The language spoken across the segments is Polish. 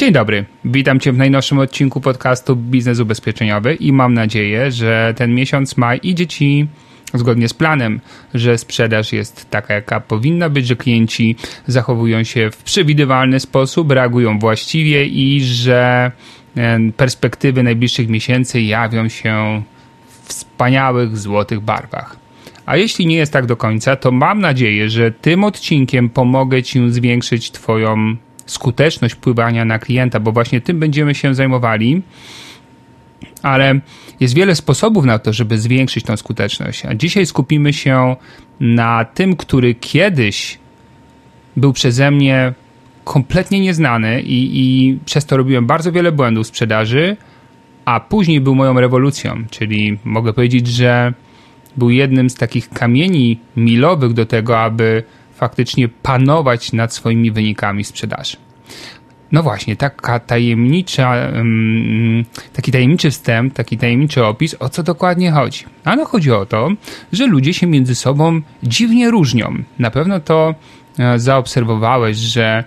Dzień dobry, witam Cię w najnowszym odcinku podcastu Biznes Ubezpieczeniowy i mam nadzieję, że ten miesiąc maj idzie Ci zgodnie z planem, że sprzedaż jest taka, jaka powinna być, że klienci zachowują się w przewidywalny sposób, reagują właściwie i że perspektywy najbliższych miesięcy jawią się w wspaniałych, złotych barwach. A jeśli nie jest tak do końca, to mam nadzieję, że tym odcinkiem pomogę Ci zwiększyć Twoją skuteczność wpływania na klienta, bo właśnie tym będziemy się zajmowali. Ale jest wiele sposobów na to, żeby zwiększyć tą skuteczność. A dzisiaj skupimy się na tym, który kiedyś był przeze mnie kompletnie nieznany i, i przez to robiłem bardzo wiele błędów sprzedaży, a później był moją rewolucją, czyli mogę powiedzieć, że był jednym z takich kamieni milowych do tego, aby faktycznie panować nad swoimi wynikami sprzedaży. No właśnie, taka tajemnicza, taki tajemniczy wstęp, taki tajemniczy opis, o co dokładnie chodzi. Ano chodzi o to, że ludzie się między sobą dziwnie różnią. Na pewno to e, zaobserwowałeś, że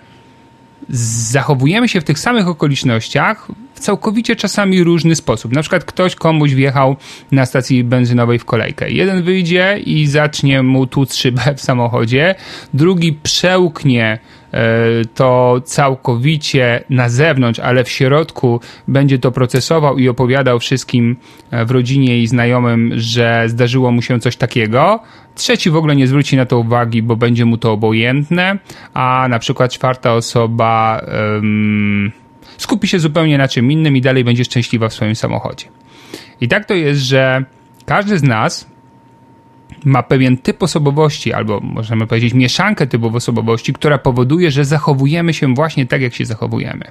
zachowujemy się w tych samych okolicznościach w całkowicie czasami różny sposób. Na przykład ktoś komuś wjechał na stacji benzynowej w kolejkę. Jeden wyjdzie i zacznie mu tłuc szybę w samochodzie, drugi przełknie E, to całkowicie na zewnątrz, ale w środku będzie to procesował i opowiadał wszystkim e, w rodzinie i znajomym, że zdarzyło mu się coś takiego. Trzeci w ogóle nie zwróci na to uwagi, bo będzie mu to obojętne, a na przykład czwarta osoba um, skupi się zupełnie na czym innym i dalej będzie szczęśliwa w swoim samochodzie. I tak to jest, że każdy z nas ma pewien typ osobowości, albo możemy powiedzieć mieszankę typów osobowości, która powoduje, że zachowujemy się właśnie tak, jak się zachowujemy.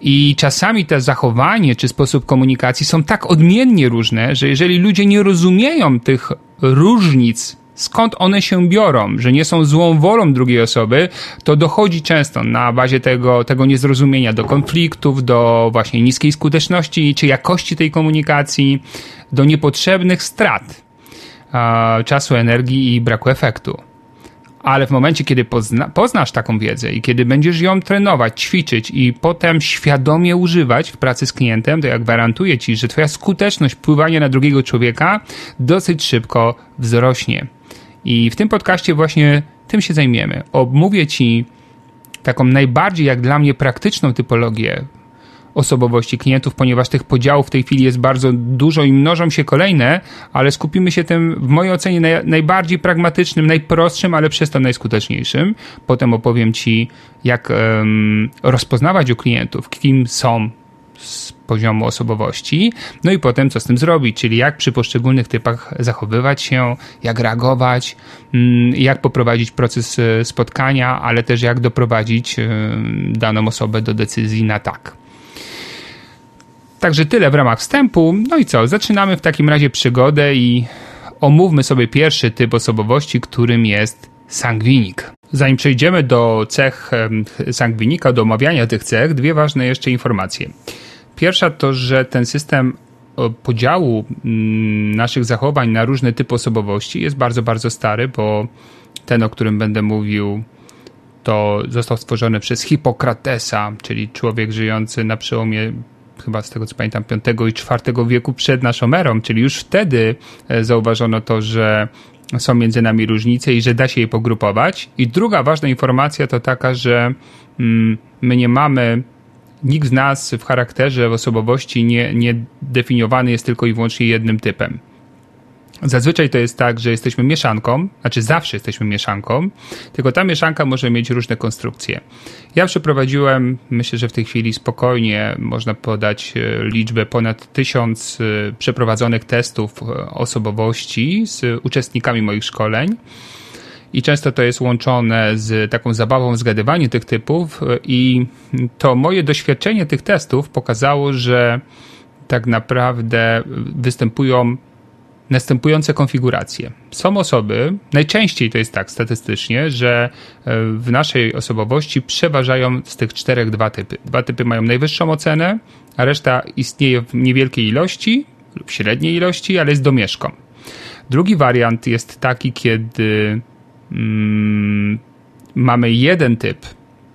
I czasami to zachowanie czy sposób komunikacji są tak odmiennie różne, że jeżeli ludzie nie rozumieją tych różnic, skąd one się biorą, że nie są złą wolą drugiej osoby, to dochodzi często na bazie tego, tego niezrozumienia do konfliktów, do właśnie niskiej skuteczności czy jakości tej komunikacji, do niepotrzebnych strat czasu, energii i braku efektu. Ale w momencie, kiedy pozna, poznasz taką wiedzę i kiedy będziesz ją trenować, ćwiczyć i potem świadomie używać w pracy z klientem, to ja gwarantuję ci, że twoja skuteczność wpływania na drugiego człowieka dosyć szybko wzrośnie. I w tym podcaście właśnie tym się zajmiemy. Omówię ci taką najbardziej, jak dla mnie, praktyczną typologię osobowości klientów, ponieważ tych podziałów w tej chwili jest bardzo dużo i mnożą się kolejne, ale skupimy się tym w mojej ocenie naj, najbardziej pragmatycznym, najprostszym, ale przez to najskuteczniejszym. Potem opowiem Ci, jak um, rozpoznawać u klientów, kim są z poziomu osobowości, no i potem co z tym zrobić, czyli jak przy poszczególnych typach zachowywać się, jak reagować, mm, jak poprowadzić proces e, spotkania, ale też jak doprowadzić daną osobę do decyzji na tak. Także tyle w ramach wstępu. No i co? Zaczynamy w takim razie przygodę i omówmy sobie pierwszy typ osobowości, którym jest sangwinik. Zanim przejdziemy do cech sangwinika, do omawiania tych cech, dwie ważne jeszcze informacje. Pierwsza to, że ten system podziału mm, naszych zachowań na różne typy osobowości jest bardzo, bardzo stary, bo ten, o którym będę mówił, to został stworzony przez Hipokratesa, czyli człowiek żyjący na przełomie chyba z tego co pamiętam, V i IV wieku przed naszą erą, czyli już wtedy e, zauważono to, że są między nami różnice i że da się je pogrupować. I druga ważna informacja to taka, że mm, my nie mamy nikt z nas w charakterze, w osobowości nie, nie definiowany jest tylko i wyłącznie jednym typem. Zazwyczaj to jest tak, że jesteśmy mieszanką, znaczy zawsze jesteśmy mieszanką, tylko ta mieszanka może mieć różne konstrukcje. Ja przeprowadziłem, myślę, że w tej chwili spokojnie można podać e, liczbę ponad tysiąc e, przeprowadzonych testów e, osobowości z uczestnikami moich szkoleń. I często to jest łączone z taką zabawą zgadywania tych typów, i to moje doświadczenie tych testów pokazało, że tak naprawdę występują następujące konfiguracje. Są osoby, najczęściej to jest tak statystycznie, że e, w naszej osobowości przeważają z tych czterech dwa typy. Dwa typy mają najwyższą ocenę, a reszta istnieje w niewielkiej ilości lub średniej ilości, ale jest domieszką. Drugi wariant jest taki, kiedy mm, mamy jeden typ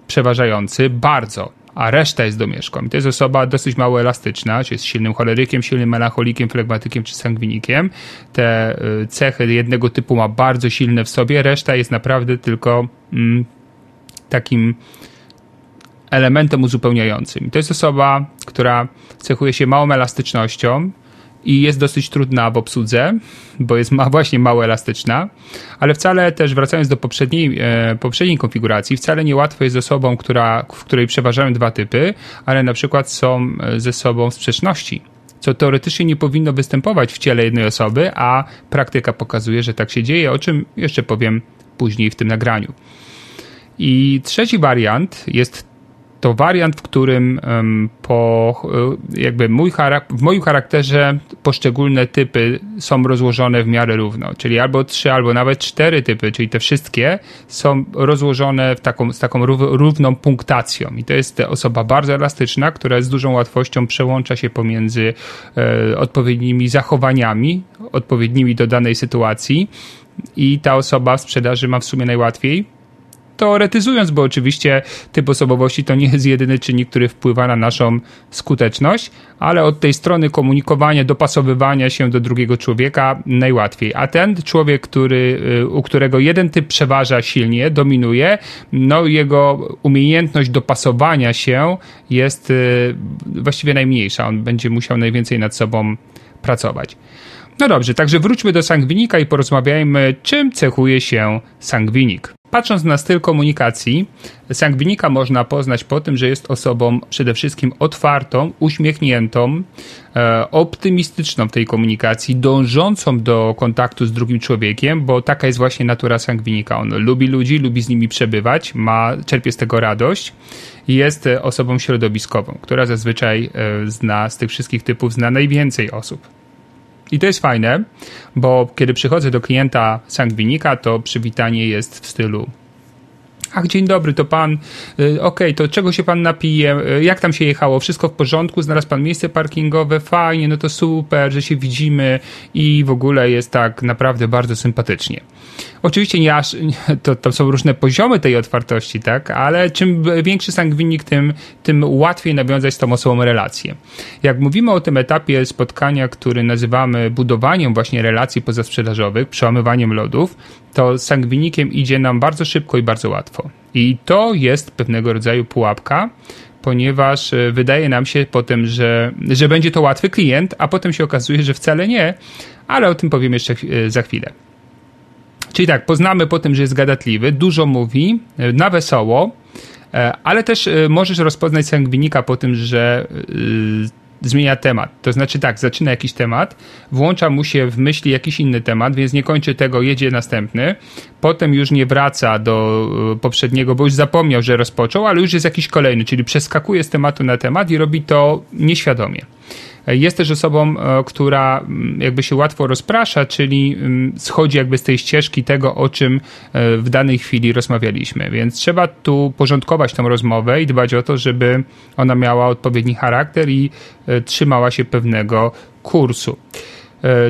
przeważający bardzo a reszta jest domieszką. I to jest osoba dosyć mało elastyczna, czy jest silnym cholerykiem, silnym melancholikiem, flegmatykiem czy sangwinikiem. Te y, cechy jednego typu ma bardzo silne w sobie, reszta jest naprawdę tylko mm, takim elementem uzupełniającym. I to jest osoba, która cechuje się małą elastycznością, i jest dosyć trudna w obsłudze, bo jest ma właśnie mało elastyczna, ale wcale też wracając do poprzedniej, e, poprzedniej konfiguracji, wcale niełatwo jest z osobą, która, w której przeważają dwa typy, ale na przykład są e, ze sobą sprzeczności co teoretycznie nie powinno występować w ciele jednej osoby, a praktyka pokazuje, że tak się dzieje, o czym jeszcze powiem później w tym nagraniu. I trzeci wariant jest to wariant, w którym po, e, jakby mój w moim charakterze poszczególne typy są rozłożone w miarę równo, czyli albo trzy, albo nawet cztery typy, czyli te wszystkie są rozłożone w taką, z taką równą punktacją. I to jest osoba bardzo elastyczna, która z dużą łatwością przełącza się pomiędzy e, odpowiednimi zachowaniami, odpowiednimi do danej sytuacji. I ta osoba w sprzedaży ma w sumie najłatwiej, teoretyzując, bo oczywiście typ osobowości to nie jest jedyny czynnik, który wpływa na naszą skuteczność, ale od tej strony komunikowania, dopasowywania się do drugiego człowieka najłatwiej. A ten człowiek, który, y, u którego jeden typ przeważa silnie, dominuje, no jego umiejętność dopasowania się jest y, właściwie najmniejsza. On będzie musiał najwięcej nad sobą pracować. No dobrze, także wróćmy do sangwinika i porozmawiajmy, czym cechuje się sangwinik. Patrząc na styl komunikacji, sangwinika można poznać po tym, że jest osobą przede wszystkim otwartą, uśmiechniętą, e, optymistyczną w tej komunikacji, dążącą do kontaktu z drugim człowiekiem, bo taka jest właśnie natura sangwinika. On lubi ludzi, lubi z nimi przebywać, ma, czerpie z tego radość jest osobą środowiskową, która zazwyczaj e, zna z tych wszystkich typów zna najwięcej osób. I to jest fajne, bo kiedy przychodzę do klienta sangwinika, to przywitanie jest w stylu Ach, dzień dobry, to pan, y, okej, okay, to czego się pan napije, y, jak tam się jechało, wszystko w porządku, znalazł pan miejsce parkingowe, fajnie, no to super, że się widzimy. I w ogóle jest tak naprawdę bardzo sympatycznie. Oczywiście nie aż, to, to są różne poziomy tej otwartości, tak, ale czym większy sangwinik, tym, tym łatwiej nawiązać z tą osobą relację. Jak mówimy o tym etapie spotkania, który nazywamy budowaniem właśnie relacji pozasprzedażowych, przełamywaniem lodów, to sangwinikiem idzie nam bardzo szybko i bardzo łatwo. I to jest pewnego rodzaju pułapka, ponieważ e, wydaje nam się potem, że, że będzie to łatwy klient, a potem się okazuje, że wcale nie, ale o tym powiem jeszcze e, za chwilę. Czyli tak, poznamy po tym, że jest gadatliwy, dużo mówi, e, na wesoło, ale też możesz rozpoznać sangwinika po tym, że zmienia temat. To znaczy tak, zaczyna jakiś temat, włącza mu się w myśli jakiś inny temat, więc nie kończy tego, jedzie następny, potem już nie wraca do e, poprzedniego, bo już zapomniał, że rozpoczął, ale już jest jakiś kolejny, czyli przeskakuje z tematu na temat i robi to nieświadomie. Jest też osobą, e, która mm, jakby się łatwo rozprasza, czyli mm, schodzi jakby z tej ścieżki tego, o czym e, w danej chwili rozmawialiśmy. Więc trzeba tu porządkować tę rozmowę i dbać o to, żeby ona miała odpowiedni charakter i e, trzymała się pewnego kursu.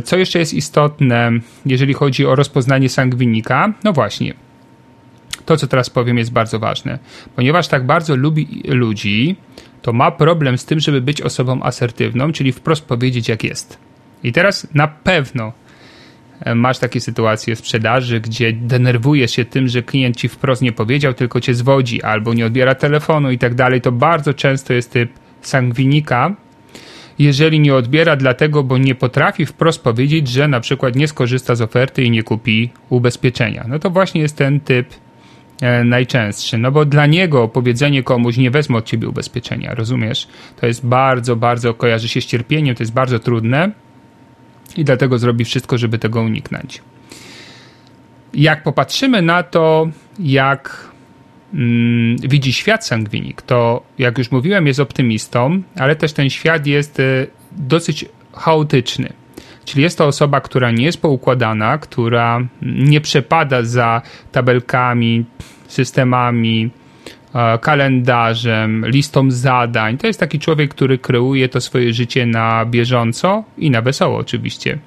Co jeszcze jest istotne, jeżeli chodzi o rozpoznanie sangwinika? No właśnie, to co teraz powiem jest bardzo ważne. Ponieważ tak bardzo lubi ludzi, to ma problem z tym, żeby być osobą asertywną, czyli wprost powiedzieć jak jest. I teraz na pewno e, masz takie sytuacje w sprzedaży, gdzie denerwujesz się tym, że klient ci wprost nie powiedział, tylko cię zwodzi albo nie odbiera telefonu i tak dalej. To bardzo często jest typ sangwinika, jeżeli nie odbiera dlatego, bo nie potrafi wprost powiedzieć, że na przykład nie skorzysta z oferty i nie kupi ubezpieczenia. No to właśnie jest ten typ najczęstszy, no bo dla niego powiedzenie komuś nie wezmę od ciebie ubezpieczenia, rozumiesz? To jest bardzo, bardzo, kojarzy się z cierpieniem, to jest bardzo trudne i dlatego zrobi wszystko, żeby tego uniknąć. Jak popatrzymy na to, jak mm, widzi świat sangwinik, to jak już mówiłem, jest optymistą, ale też ten świat jest y, dosyć chaotyczny. Czyli jest to osoba, która nie jest poukładana, która nie przepada za tabelkami, systemami, e, kalendarzem, listą zadań. To jest taki człowiek, który kreuje to swoje życie na bieżąco i na wesoło oczywiście.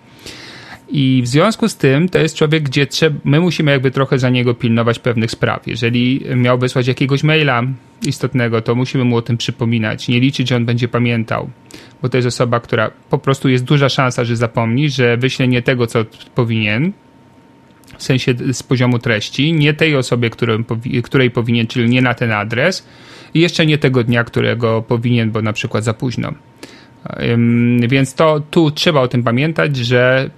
I w związku z tym to jest człowiek, gdzie trzeba, my musimy jakby trochę za niego pilnować pewnych spraw. Jeżeli miał wysłać jakiegoś maila istotnego, to musimy mu o tym przypominać. Nie liczyć, że on będzie pamiętał, bo to jest osoba, która po prostu jest duża szansa, że zapomni, że wyśle nie tego, co powinien, w sensie z poziomu treści, nie tej osobie, której, której powinien, czyli nie na ten adres i jeszcze nie tego dnia, którego powinien, bo na przykład za późno. Więc to tu trzeba o tym pamiętać, że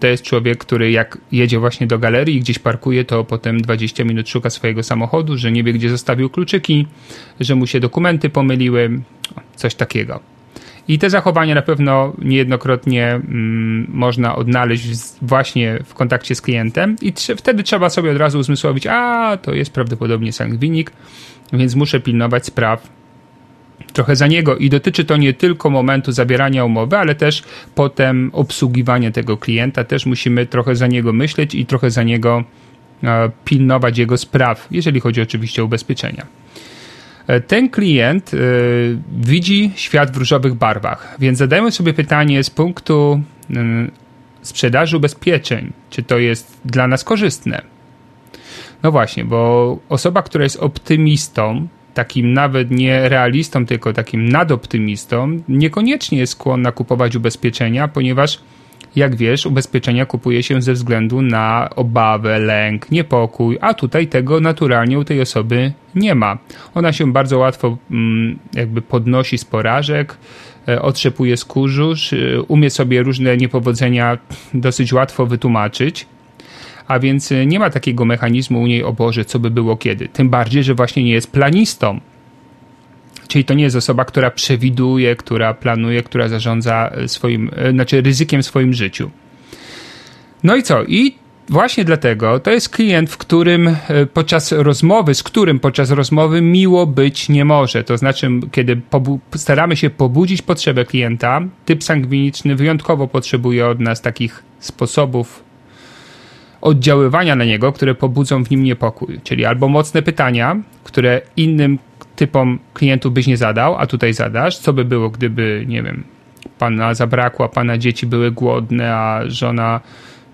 to jest człowiek, który jak jedzie właśnie do galerii i gdzieś parkuje, to potem 20 minut szuka swojego samochodu, że nie wie, gdzie zostawił kluczyki, że mu się dokumenty pomyliły, coś takiego. I te zachowania na pewno niejednokrotnie mm, można odnaleźć właśnie w kontakcie z klientem, i wtedy trzeba sobie od razu uzmysłowić, a to jest prawdopodobnie sangwinik, więc muszę pilnować spraw trochę za niego i dotyczy to nie tylko momentu zabierania umowy, ale też potem obsługiwania tego klienta. Też musimy trochę za niego myśleć i trochę za niego e, pilnować jego spraw, jeżeli chodzi oczywiście o ubezpieczenia. E, ten klient y, widzi świat w różowych barwach, więc zadajmy sobie pytanie z punktu y, sprzedaży ubezpieczeń, czy to jest dla nas korzystne. No właśnie, bo osoba, która jest optymistą, takim nawet nie realistą, tylko takim nadoptymistą, niekoniecznie jest skłonna kupować ubezpieczenia, ponieważ jak wiesz, ubezpieczenia kupuje się ze względu na obawę, lęk, niepokój, a tutaj tego naturalnie u tej osoby nie ma. Ona się bardzo łatwo mm, jakby podnosi z porażek, e, otrzepuje z kurzu, umie sobie różne niepowodzenia dosyć łatwo wytłumaczyć a więc e, nie ma takiego mechanizmu u niej, o Boże, co by było kiedy. Tym bardziej, że właśnie nie jest planistą. Czyli to nie jest osoba, która przewiduje, która planuje, która zarządza e, swoim, e, znaczy ryzykiem w swoim życiu. No i co? I właśnie dlatego to jest klient, w którym podczas rozmowy, z którym podczas rozmowy miło być nie może. To znaczy, kiedy staramy się pobudzić potrzebę klienta, typ sangwiniczny wyjątkowo potrzebuje od nas takich sposobów oddziaływania na niego, które pobudzą w nim niepokój. Czyli albo mocne pytania, które innym typom klientów byś nie zadał, a tutaj zadasz. Co by było, gdyby, nie wiem, pana zabrakło, a pana dzieci były głodne, a żona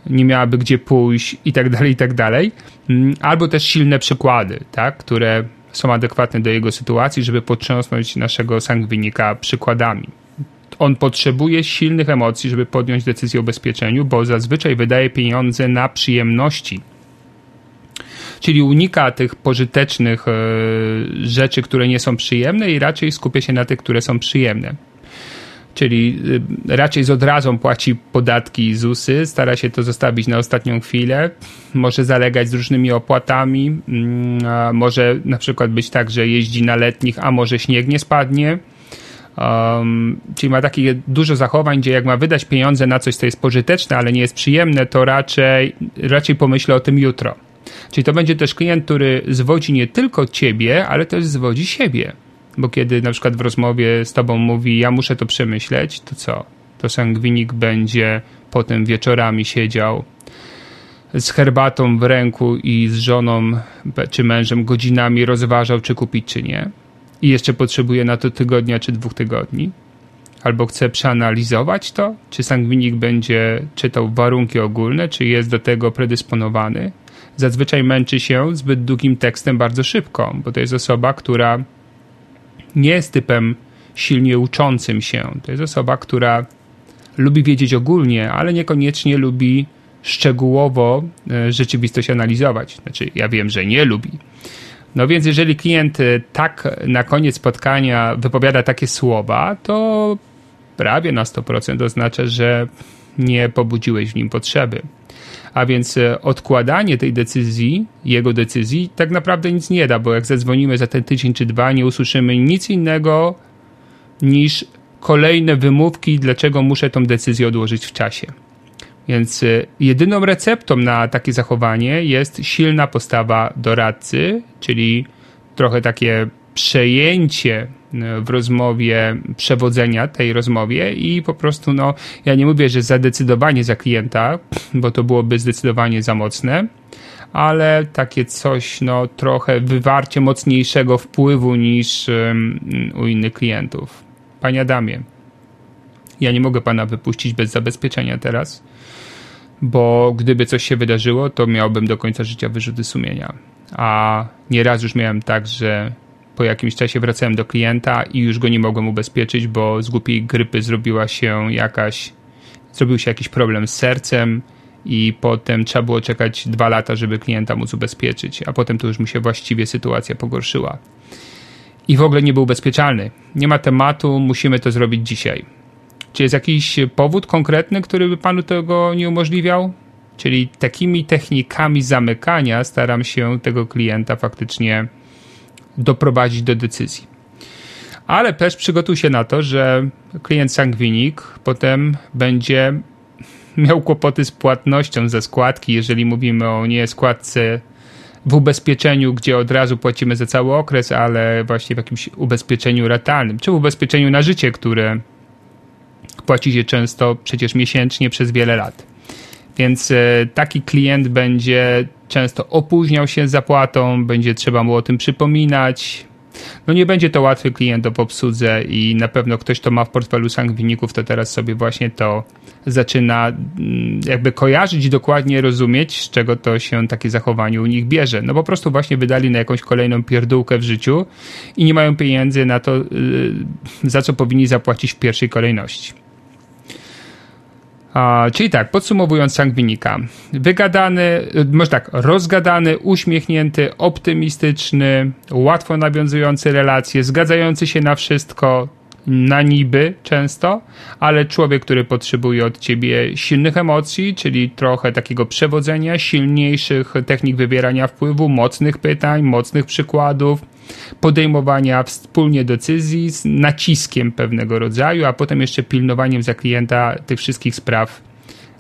nie miałaby gdzie pójść i tak dalej, i tak dalej. Mm, albo też silne przykłady, tak, które są adekwatne do jego sytuacji, żeby potrząsnąć naszego sangwinika przykładami on potrzebuje silnych emocji, żeby podjąć decyzję o ubezpieczeniu, bo zazwyczaj wydaje pieniądze na przyjemności. Czyli unika tych pożytecznych e, rzeczy, które nie są przyjemne i raczej skupia się na tych, które są przyjemne. Czyli e, raczej z odrazą płaci podatki i ZUSy, stara się to zostawić na ostatnią chwilę, może zalegać z różnymi opłatami, mm, może na przykład być tak, że jeździ na letnich, a może śnieg nie spadnie, Um, czyli ma takie dużo zachowań, gdzie jak ma wydać pieniądze na coś, co jest pożyteczne, ale nie jest przyjemne, to raczej, raczej pomyślę o tym jutro. Czyli to będzie też klient, który zwodzi nie tylko ciebie, ale też zwodzi siebie. Bo kiedy na przykład w rozmowie z tobą mówi, ja muszę to przemyśleć, to co? To sangwinik będzie potem wieczorami siedział z herbatą w ręku i z żoną czy mężem godzinami rozważał, czy kupić, czy nie i jeszcze potrzebuje na to tygodnia czy dwóch tygodni, albo chce przeanalizować to, czy sangwinik będzie czytał warunki ogólne, czy jest do tego predysponowany. Zazwyczaj męczy się zbyt długim tekstem bardzo szybko, bo to jest osoba, która nie jest typem silnie uczącym się. To jest osoba, która lubi wiedzieć ogólnie, ale niekoniecznie lubi szczegółowo e, rzeczywistość analizować. Znaczy, ja wiem, że nie lubi, no więc jeżeli klient y, tak na koniec spotkania wypowiada takie słowa, to prawie na 100% oznacza, że nie pobudziłeś w nim potrzeby. A więc e, odkładanie tej decyzji, jego decyzji, tak naprawdę nic nie da, bo jak zadzwonimy za ten tydzień czy dwa, nie usłyszymy nic innego niż kolejne wymówki, dlaczego muszę tą decyzję odłożyć w czasie. Więc e, jedyną receptą na takie zachowanie jest silna postawa doradcy, czyli trochę takie przejęcie e, w rozmowie, przewodzenia tej rozmowie i po prostu, no, ja nie mówię, że zadecydowanie za klienta, bo to byłoby zdecydowanie za mocne, ale takie coś, no, trochę wywarcie mocniejszego wpływu niż um, u innych klientów. Panie Adamie, ja nie mogę pana wypuścić bez zabezpieczenia teraz, bo gdyby coś się wydarzyło, to miałbym do końca życia wyrzuty sumienia. A nieraz już miałem tak, że po jakimś czasie wracałem do klienta i już go nie mogłem ubezpieczyć, bo z głupiej grypy zrobiła się jakaś, zrobił się jakiś problem z sercem i potem trzeba było czekać dwa lata, żeby klienta móc ubezpieczyć, a potem to już mu się właściwie sytuacja pogorszyła. I w ogóle nie był ubezpieczalny. Nie ma tematu, musimy to zrobić dzisiaj. Czy jest jakiś powód konkretny, który by panu tego nie umożliwiał? Czyli takimi technikami zamykania staram się tego klienta faktycznie doprowadzić do decyzji. Ale też przygotuj się na to, że klient sangwinik potem będzie miał kłopoty z płatnością ze składki, jeżeli mówimy o nie składce w ubezpieczeniu, gdzie od razu płacimy za cały okres, ale właśnie w jakimś ubezpieczeniu ratalnym, czy w ubezpieczeniu na życie, które płaci się często przecież miesięcznie przez wiele lat. Więc e, taki klient będzie często opóźniał się z zapłatą, będzie trzeba mu o tym przypominać. No nie będzie to łatwy klient w obsłudze i na pewno ktoś, kto ma w portfelu sangwiników, to teraz sobie właśnie to zaczyna mm, jakby kojarzyć dokładnie rozumieć, z czego to się takie zachowanie u nich bierze. No po prostu właśnie wydali na jakąś kolejną pierdółkę w życiu i nie mają pieniędzy na to, y, za co powinni zapłacić w pierwszej kolejności. Czyli tak, podsumowując Sangwinika. Wygadany, może tak, rozgadany, uśmiechnięty, optymistyczny, łatwo nawiązujący relacje, zgadzający się na wszystko, na niby często, ale człowiek, który potrzebuje od ciebie silnych emocji, czyli trochę takiego przewodzenia, silniejszych technik wywierania wpływu, mocnych pytań, mocnych przykładów, podejmowania wspólnie decyzji z naciskiem pewnego rodzaju, a potem jeszcze pilnowaniem za klienta tych wszystkich spraw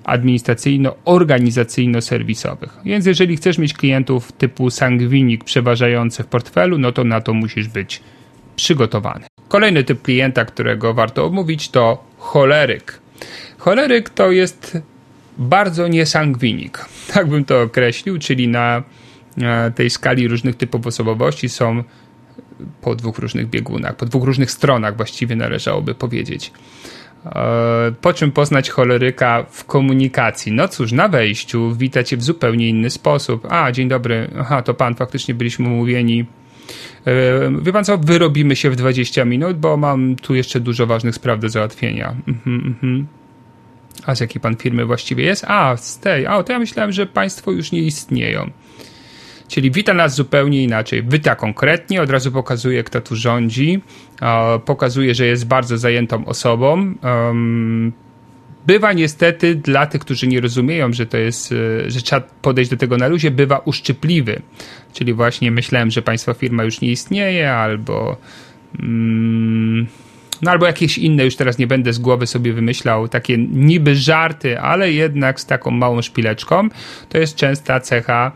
administracyjno-organizacyjno-serwisowych. Więc jeżeli chcesz mieć klientów typu sangwinik przeważający w portfelu, no to na to musisz być przygotowany. Kolejny typ klienta, którego warto omówić, to choleryk. Choleryk to jest bardzo niesangwinik, tak bym to określił, czyli na tej skali różnych typów osobowości są po dwóch różnych biegunach, po dwóch różnych stronach właściwie należałoby powiedzieć. E, po czym poznać choleryka w komunikacji? No cóż, na wejściu wita cię w zupełnie inny sposób. A, dzień dobry, aha, to pan, faktycznie byliśmy umówieni. E, wie pan co, wyrobimy się w 20 minut, bo mam tu jeszcze dużo ważnych spraw do załatwienia. Mhm, mhm. A z jakiej pan firmy właściwie jest? A, z tej. A, to ja myślałem, że państwo już nie istnieją. Czyli wita nas zupełnie inaczej. Wita konkretnie, od razu pokazuje, kto tu rządzi, pokazuje, że jest bardzo zajętą osobą. Bywa niestety dla tych, którzy nie rozumieją, że to jest, e, że trzeba podejść do tego na luzie, bywa uszczypliwy. Czyli właśnie myślałem, że państwa firma już nie istnieje, albo mm, no albo jakieś inne, już teraz nie będę z głowy sobie wymyślał, takie niby żarty, ale jednak z taką małą szpileczką. To jest częsta cecha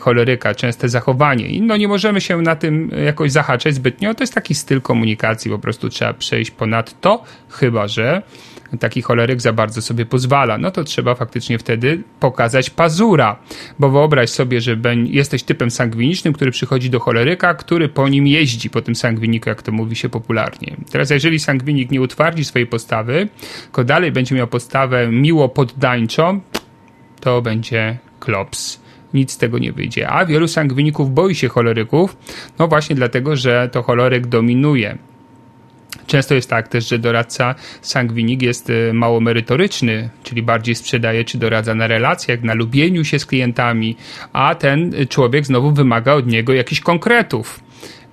choleryka, częste zachowanie. I no nie możemy się na tym jakoś zahaczać zbytnio. To jest taki styl komunikacji, po prostu trzeba przejść ponad to, chyba że taki choleryk za bardzo sobie pozwala, no to trzeba faktycznie wtedy pokazać pazura. Bo wyobraź sobie, że jesteś typem sangwinicznym, który przychodzi do choleryka, który po nim jeździ, po tym sangwiniku, jak to mówi się popularnie. Teraz, jeżeli sangwinik nie utwardzi swojej postawy, tylko dalej będzie miał postawę miło poddańczą, to będzie klops nic z tego nie wyjdzie. A wielu sangwiników boi się choleryków, no właśnie dlatego, że to choleryk dominuje. Często jest tak też, że doradca sangwinik jest y, mało merytoryczny, czyli bardziej sprzedaje czy doradza na relacjach, na lubieniu się z klientami, a ten człowiek znowu wymaga od niego jakichś konkretów.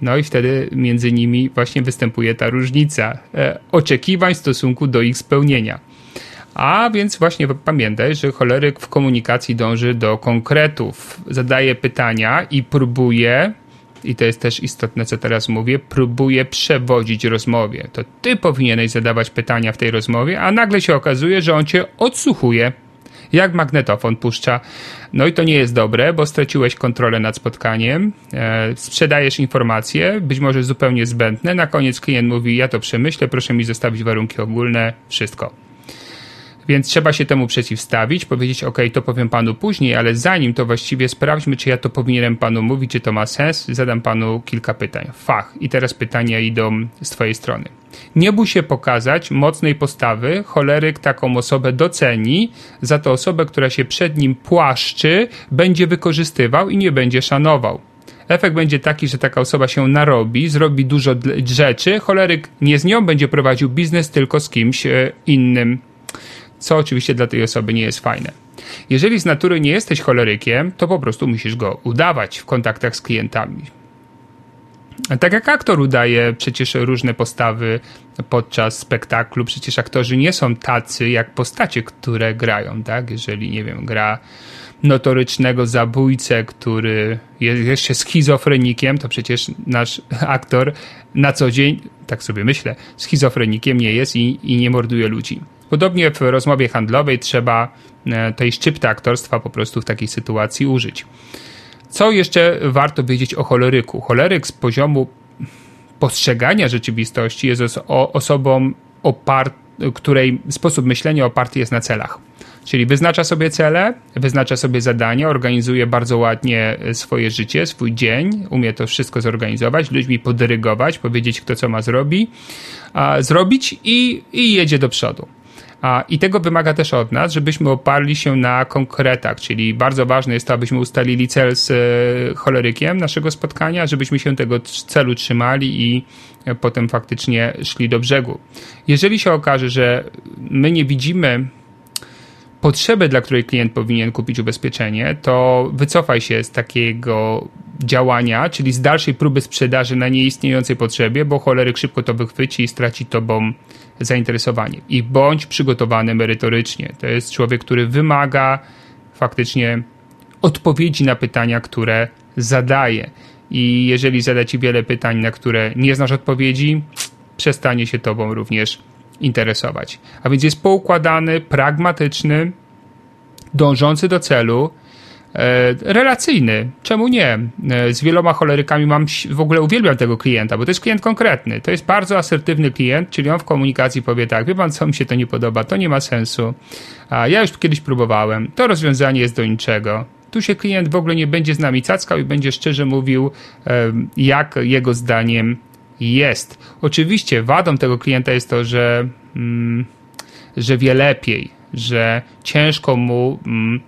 No i wtedy między nimi właśnie występuje ta różnica e, oczekiwań w stosunku do ich spełnienia. A więc właśnie pamiętaj, że choleryk w komunikacji dąży do konkretów, zadaje pytania i próbuje, i to jest też istotne, co teraz mówię, próbuje przewodzić rozmowie. To ty powinieneś zadawać pytania w tej rozmowie, a nagle się okazuje, że on cię odsłuchuje jak magnetofon puszcza. No i to nie jest dobre, bo straciłeś kontrolę nad spotkaniem, e, sprzedajesz informacje, być może zupełnie zbędne. Na koniec klient mówi: Ja to przemyślę, proszę mi zostawić warunki ogólne, wszystko. Więc trzeba się temu przeciwstawić, powiedzieć, OK, to powiem panu później, ale zanim to właściwie sprawdźmy, czy ja to powinienem panu mówić, czy to ma sens, zadam panu kilka pytań. Fach. I teraz pytania idą z twojej strony. Nie bój się pokazać mocnej postawy, choleryk taką osobę doceni, za to osobę, która się przed nim płaszczy, będzie wykorzystywał i nie będzie szanował. Efekt będzie taki, że taka osoba się narobi, zrobi dużo rzeczy, choleryk nie z nią będzie prowadził biznes, tylko z kimś e, innym co oczywiście dla tej osoby nie jest fajne. Jeżeli z natury nie jesteś cholerykiem, to po prostu musisz go udawać w kontaktach z klientami. Tak jak aktor udaje przecież różne postawy podczas spektaklu, przecież aktorzy nie są tacy jak postacie, które grają, tak? Jeżeli, nie wiem, gra notorycznego zabójcę, który jest jeszcze schizofrenikiem, to przecież nasz aktor na co dzień, tak sobie myślę, schizofrenikiem nie jest i, i nie morduje ludzi. Podobnie w rozmowie handlowej trzeba e, tej szczypty aktorstwa po prostu w takiej sytuacji użyć. Co jeszcze warto wiedzieć o choleryku? Choleryk z poziomu postrzegania rzeczywistości jest osobą, której sposób myślenia oparty jest na celach. Czyli wyznacza sobie cele, wyznacza sobie zadania, organizuje bardzo ładnie swoje życie, swój dzień, umie to wszystko zorganizować, ludźmi podyrygować, powiedzieć, kto co ma zrobi, a, zrobić i, i jedzie do przodu. A, I tego wymaga też od nas, żebyśmy oparli się na konkretach, czyli bardzo ważne jest to, abyśmy ustalili cel z e, cholerykiem naszego spotkania, żebyśmy się tego celu trzymali i e, potem faktycznie szli do brzegu. Jeżeli się okaże, że my nie widzimy potrzeby, dla której klient powinien kupić ubezpieczenie, to wycofaj się z takiego działania, czyli z dalszej próby sprzedaży na nieistniejącej potrzebie, bo choleryk szybko to wychwyci i straci tobą zainteresowanie. I bądź przygotowany merytorycznie. To jest człowiek, który wymaga faktycznie odpowiedzi na pytania, które zadaje. I jeżeli zada ci wiele pytań, na które nie znasz odpowiedzi, przestanie się tobą również interesować. A więc jest poukładany, pragmatyczny, dążący do celu, relacyjny. Czemu nie? E, z wieloma cholerykami mam, w ogóle uwielbiam tego klienta, bo to jest klient konkretny. To jest bardzo asertywny klient, czyli on w komunikacji powie tak, wie pan co, mi się to nie podoba, to nie ma sensu. A ja już kiedyś próbowałem, to rozwiązanie jest do niczego. Tu się klient w ogóle nie będzie z nami cackał i będzie szczerze mówił, e, jak jego zdaniem jest. Oczywiście wadą tego klienta jest to, że, mm, że wie lepiej, że ciężko mu mm,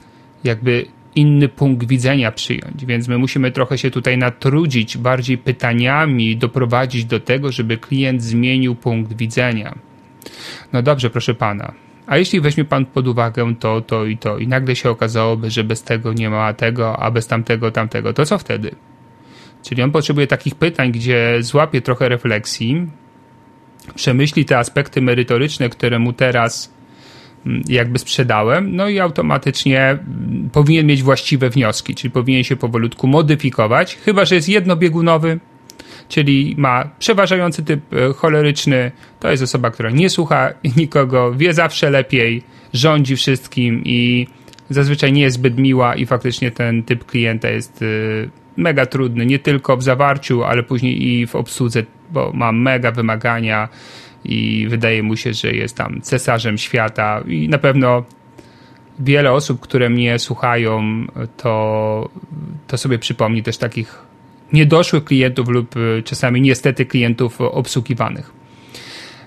jakby inny punkt widzenia przyjąć, więc my musimy trochę się tutaj natrudzić bardziej pytaniami, doprowadzić do tego, żeby klient zmienił punkt widzenia. No dobrze, proszę pana. A jeśli weźmie pan pod uwagę to, to i to, i nagle się okazałoby, że bez tego nie ma tego, a bez tamtego, tamtego, to co wtedy? Czyli on potrzebuje takich pytań, gdzie złapie trochę refleksji, przemyśli te aspekty merytoryczne, które mu teraz jakby sprzedałem, no i automatycznie powinien mieć właściwe wnioski, czyli powinien się powolutku modyfikować, chyba że jest jednobiegunowy, czyli ma przeważający typ e, choleryczny, to jest osoba, która nie słucha nikogo, wie zawsze lepiej, rządzi wszystkim i zazwyczaj nie jest zbyt miła i faktycznie ten typ klienta jest e, mega trudny, nie tylko w zawarciu, ale później i w obsłudze, bo ma mega wymagania, i wydaje mu się, że jest tam cesarzem świata i na pewno wiele osób, które mnie słuchają, to, to sobie przypomni też takich niedoszłych klientów lub y, czasami niestety klientów obsługiwanych.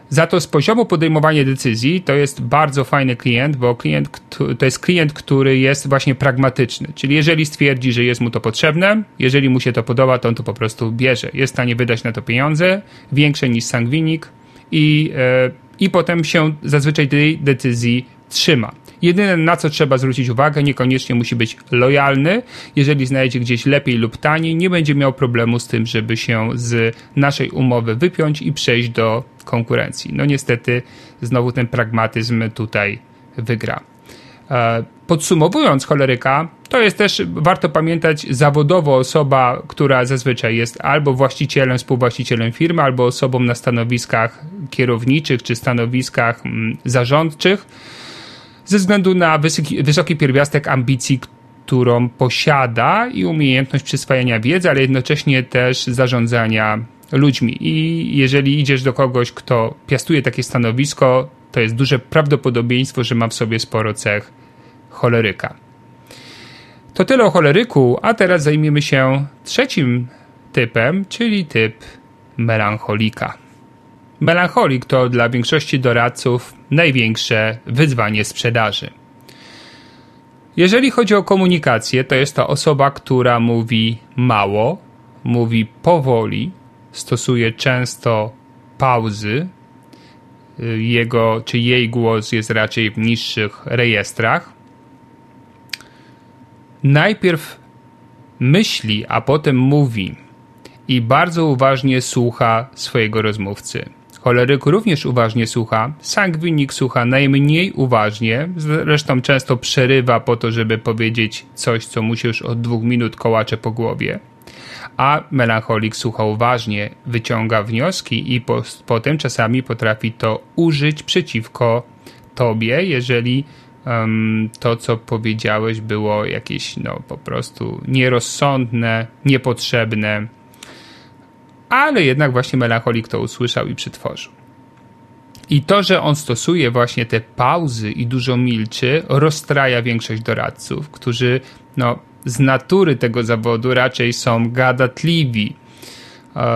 Za to z poziomu podejmowania decyzji to jest bardzo fajny klient, bo klient to jest klient, który jest właśnie pragmatyczny. Czyli jeżeli stwierdzi, że jest mu to potrzebne, jeżeli mu się to podoba, to on to po prostu bierze. Jest w stanie wydać na to pieniądze, większe niż sangwinik, i, e, i potem się zazwyczaj tej decyzji trzyma. Jedyne na co trzeba zwrócić uwagę, niekoniecznie musi być lojalny. Jeżeli znajdzie gdzieś lepiej lub taniej, nie będzie miał problemu z tym, żeby się z naszej umowy wypiąć i przejść do konkurencji. No niestety, znowu ten pragmatyzm tutaj wygra. E, podsumowując choleryka, to jest też, warto pamiętać, zawodowo osoba, która zazwyczaj jest albo właścicielem, współwłaścicielem firmy, albo osobą na stanowiskach kierowniczych czy stanowiskach mm, zarządczych, ze względu na wysoki, wysoki pierwiastek ambicji, którą posiada i umiejętność przyswajania wiedzy, ale jednocześnie też zarządzania ludźmi. I jeżeli idziesz do kogoś, kto piastuje takie stanowisko, to jest duże prawdopodobieństwo, że ma w sobie sporo cech choleryka. To tyle o choleryku, a teraz zajmiemy się trzecim typem, czyli typ melancholika. Melancholik to dla większości doradców największe wyzwanie sprzedaży. Jeżeli chodzi o komunikację, to jest to osoba, która mówi mało, mówi powoli, stosuje często pauzy. Jego czy jej głos jest raczej w niższych rejestrach najpierw myśli, a potem mówi i bardzo uważnie słucha swojego rozmówcy. Choleryk również uważnie słucha, sangwinik słucha najmniej uważnie, zresztą często przerywa po to, żeby powiedzieć coś, co mu się już od dwóch minut kołacze po głowie. A melancholik słucha uważnie, wyciąga wnioski i po, potem czasami potrafi to użyć przeciwko tobie, jeżeli um, to, co powiedziałeś, było jakieś no, po prostu nierozsądne, niepotrzebne, ale jednak właśnie melancholik to usłyszał i przetworzył. I to, że on stosuje właśnie te pauzy i dużo milczy, rozstraja większość doradców, którzy no, z natury tego zawodu raczej są gadatliwi,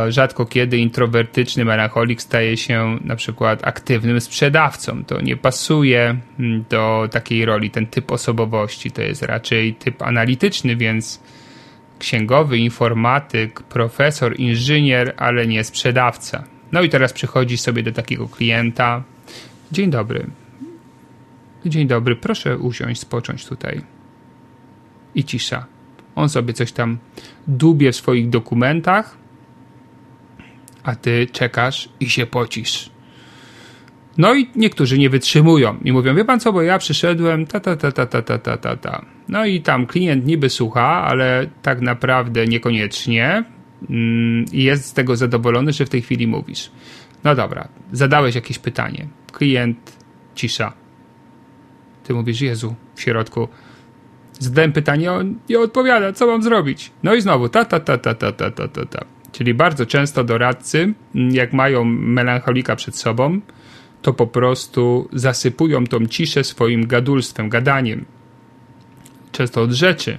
rzadko kiedy introwertyczny melancholik staje się na przykład aktywnym sprzedawcą. To nie pasuje mm, do takiej roli. Ten typ osobowości to jest raczej typ analityczny, więc księgowy, informatyk, profesor, inżynier, ale nie sprzedawca. No i teraz przychodzi sobie do takiego klienta. Dzień dobry. Dzień dobry, proszę usiąść, spocząć tutaj. I cisza. On sobie coś tam dubie w swoich dokumentach, a ty czekasz i się pocisz. No i niektórzy nie wytrzymują i mówią, wie pan co, bo ja przyszedłem, ta, ta, ta, ta, ta, ta, ta, ta, ta. No i tam klient niby słucha, ale tak naprawdę niekoniecznie mm, i jest z tego zadowolony, że w tej chwili mówisz. No dobra, zadałeś jakieś pytanie. Klient, cisza. Ty mówisz, Jezu, w środku. Zadałem pytanie, nie odpowiada, co mam zrobić? No i znowu, ta, ta, ta, ta, ta, ta, ta, ta, ta. Czyli bardzo często doradcy, jak mają melancholika przed sobą, to po prostu zasypują tą ciszę swoim gadulstwem, gadaniem. Często od rzeczy,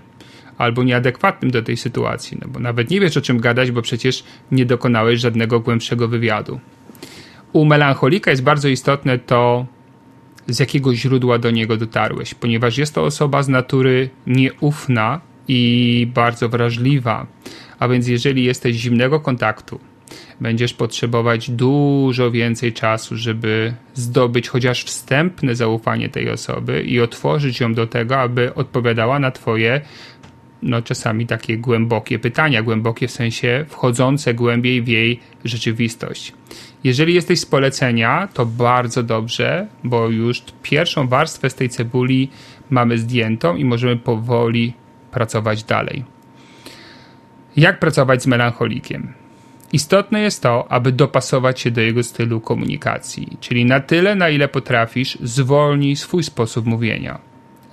albo nieadekwatnym do tej sytuacji, no bo nawet nie wiesz o czym gadać, bo przecież nie dokonałeś żadnego głębszego wywiadu. U melancholika jest bardzo istotne to, z jakiego źródła do niego dotarłeś, ponieważ jest to osoba z natury nieufna i bardzo wrażliwa a więc jeżeli jesteś zimnego kontaktu, będziesz potrzebować dużo więcej czasu, żeby zdobyć chociaż wstępne zaufanie tej osoby i otworzyć ją do tego, aby odpowiadała na Twoje, no czasami takie głębokie pytania, głębokie w sensie wchodzące głębiej w jej rzeczywistość. Jeżeli jesteś z polecenia, to bardzo dobrze, bo już pierwszą warstwę z tej cebuli mamy zdjętą i możemy powoli pracować dalej. Jak pracować z melancholikiem? Istotne jest to, aby dopasować się do jego stylu komunikacji, czyli na tyle, na ile potrafisz, zwolnij swój sposób mówienia.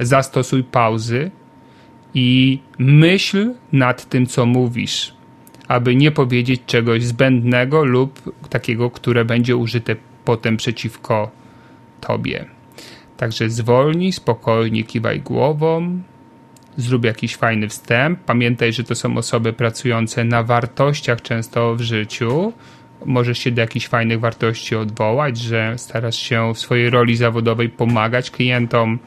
Zastosuj pauzy i myśl nad tym, co mówisz, aby nie powiedzieć czegoś zbędnego lub takiego, które będzie użyte potem przeciwko tobie. Także zwolnij, spokojnie kiwaj głową, zrób jakiś fajny wstęp. Pamiętaj, że to są osoby pracujące na wartościach często w życiu. Możesz się do jakichś fajnych wartości odwołać, że starasz się w swojej roli zawodowej pomagać klientom,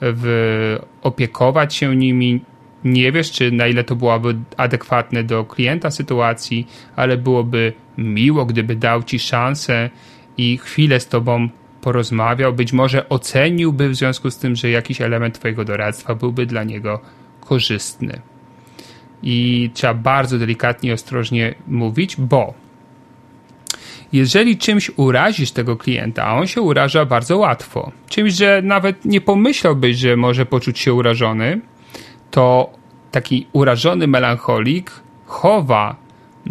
w, opiekować się nimi. Nie wiesz, czy na ile to byłoby adekwatne do klienta sytuacji, ale byłoby miło, gdyby dał ci szansę i chwilę z tobą porozmawiał, być może oceniłby w związku z tym, że jakiś element Twojego doradztwa byłby dla niego korzystny. I trzeba bardzo delikatnie i ostrożnie mówić, bo jeżeli czymś urazisz tego klienta, a on się uraża bardzo łatwo, czymś, że nawet nie pomyślałbyś, że może poczuć się urażony, to taki urażony melancholik chowa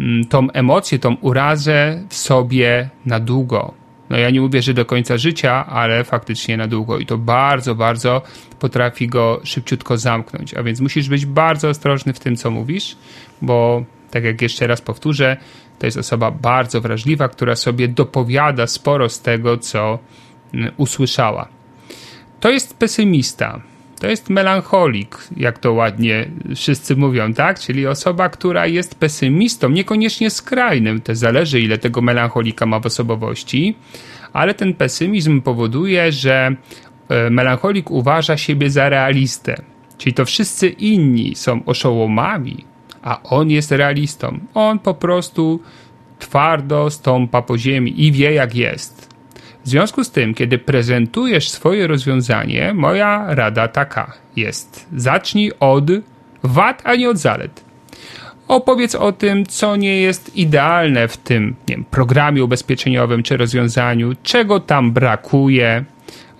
mm, tą emocję, tą urazę w sobie na długo. No ja nie mówię, że do końca życia, ale faktycznie na długo i to bardzo, bardzo potrafi go szybciutko zamknąć. A więc musisz być bardzo ostrożny w tym, co mówisz, bo tak jak jeszcze raz powtórzę, to jest osoba bardzo wrażliwa, która sobie dopowiada sporo z tego, co mm, usłyszała. To jest pesymista. To jest melancholik, jak to ładnie wszyscy mówią, tak? Czyli osoba, która jest pesymistą, niekoniecznie skrajnym, to zależy ile tego melancholika ma w osobowości, ale ten pesymizm powoduje, że e, melancholik uważa siebie za realistę. Czyli to wszyscy inni są oszołomami, a on jest realistą. On po prostu twardo stąpa po ziemi i wie jak jest. W związku z tym, kiedy prezentujesz swoje rozwiązanie, moja rada taka jest: zacznij od wad, a nie od zalet. Opowiedz o tym, co nie jest idealne w tym wiem, programie ubezpieczeniowym czy rozwiązaniu, czego tam brakuje,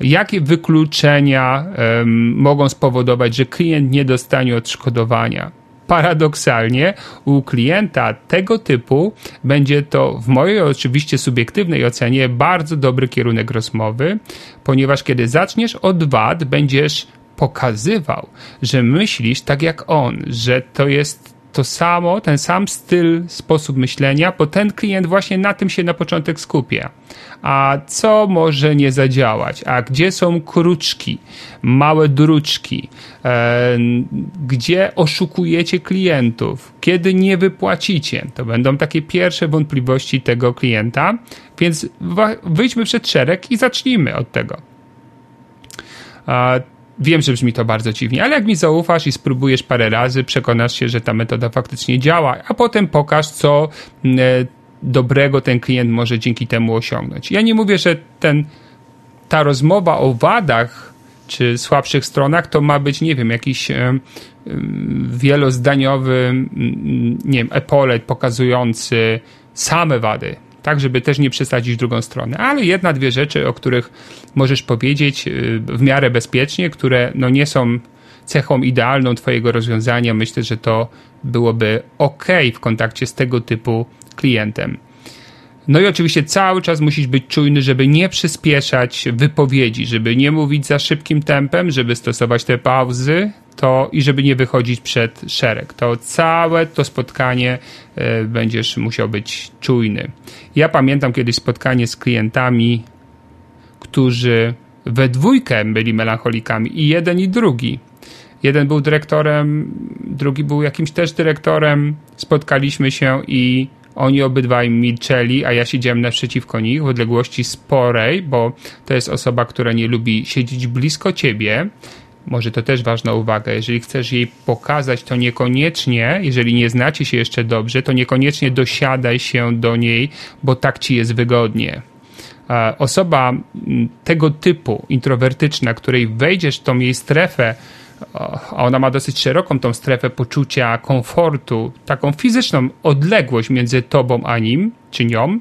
jakie wykluczenia um, mogą spowodować, że klient nie dostanie odszkodowania paradoksalnie u klienta tego typu będzie to w mojej oczywiście subiektywnej ocenie bardzo dobry kierunek rozmowy, ponieważ kiedy zaczniesz od wad, będziesz pokazywał, że myślisz tak jak on, że to jest to samo, ten sam styl, sposób myślenia, bo ten klient właśnie na tym się na początek skupia. A co może nie zadziałać? A gdzie są kruczki, małe druczki? E, gdzie oszukujecie klientów? Kiedy nie wypłacicie? To będą takie pierwsze wątpliwości tego klienta, więc wyjdźmy przed szereg i zacznijmy od tego. Wiem, że brzmi to bardzo dziwnie, ale jak mi zaufasz i spróbujesz parę razy, przekonasz się, że ta metoda faktycznie działa, a potem pokaż, co mm, e, dobrego ten klient może dzięki temu osiągnąć. Ja nie mówię, że ten, ta rozmowa o wadach czy słabszych stronach to ma być, nie wiem, jakiś e, wielozdaniowy, nie wiem, epolet pokazujący same wady tak żeby też nie przesadzić drugą stronę. Ale jedna, dwie rzeczy, o których możesz powiedzieć y, w miarę bezpiecznie, które no nie są cechą idealną Twojego rozwiązania, myślę, że to byłoby ok w kontakcie z tego typu klientem. No i oczywiście cały czas musisz być czujny, żeby nie przyspieszać wypowiedzi, żeby nie mówić za szybkim tempem, żeby stosować te pauzy, to i żeby nie wychodzić przed szereg. To całe to spotkanie y, będziesz musiał być czujny. Ja pamiętam kiedyś spotkanie z klientami, którzy we dwójkę byli melancholikami i jeden i drugi. Jeden był dyrektorem, drugi był jakimś też dyrektorem. Spotkaliśmy się i oni obydwaj milczeli, a ja siedziałem naprzeciwko nich w odległości sporej, bo to jest osoba, która nie lubi siedzieć blisko ciebie. Może to też ważna uwaga. Jeżeli chcesz jej pokazać, to niekoniecznie, jeżeli nie znacie się jeszcze dobrze, to niekoniecznie dosiadaj się do niej, bo tak ci jest wygodnie. Osoba tego typu, introwertyczna, której wejdziesz w tą jej strefę, a ona ma dosyć szeroką tą strefę poczucia komfortu, taką fizyczną odległość między tobą a nim, czy nią.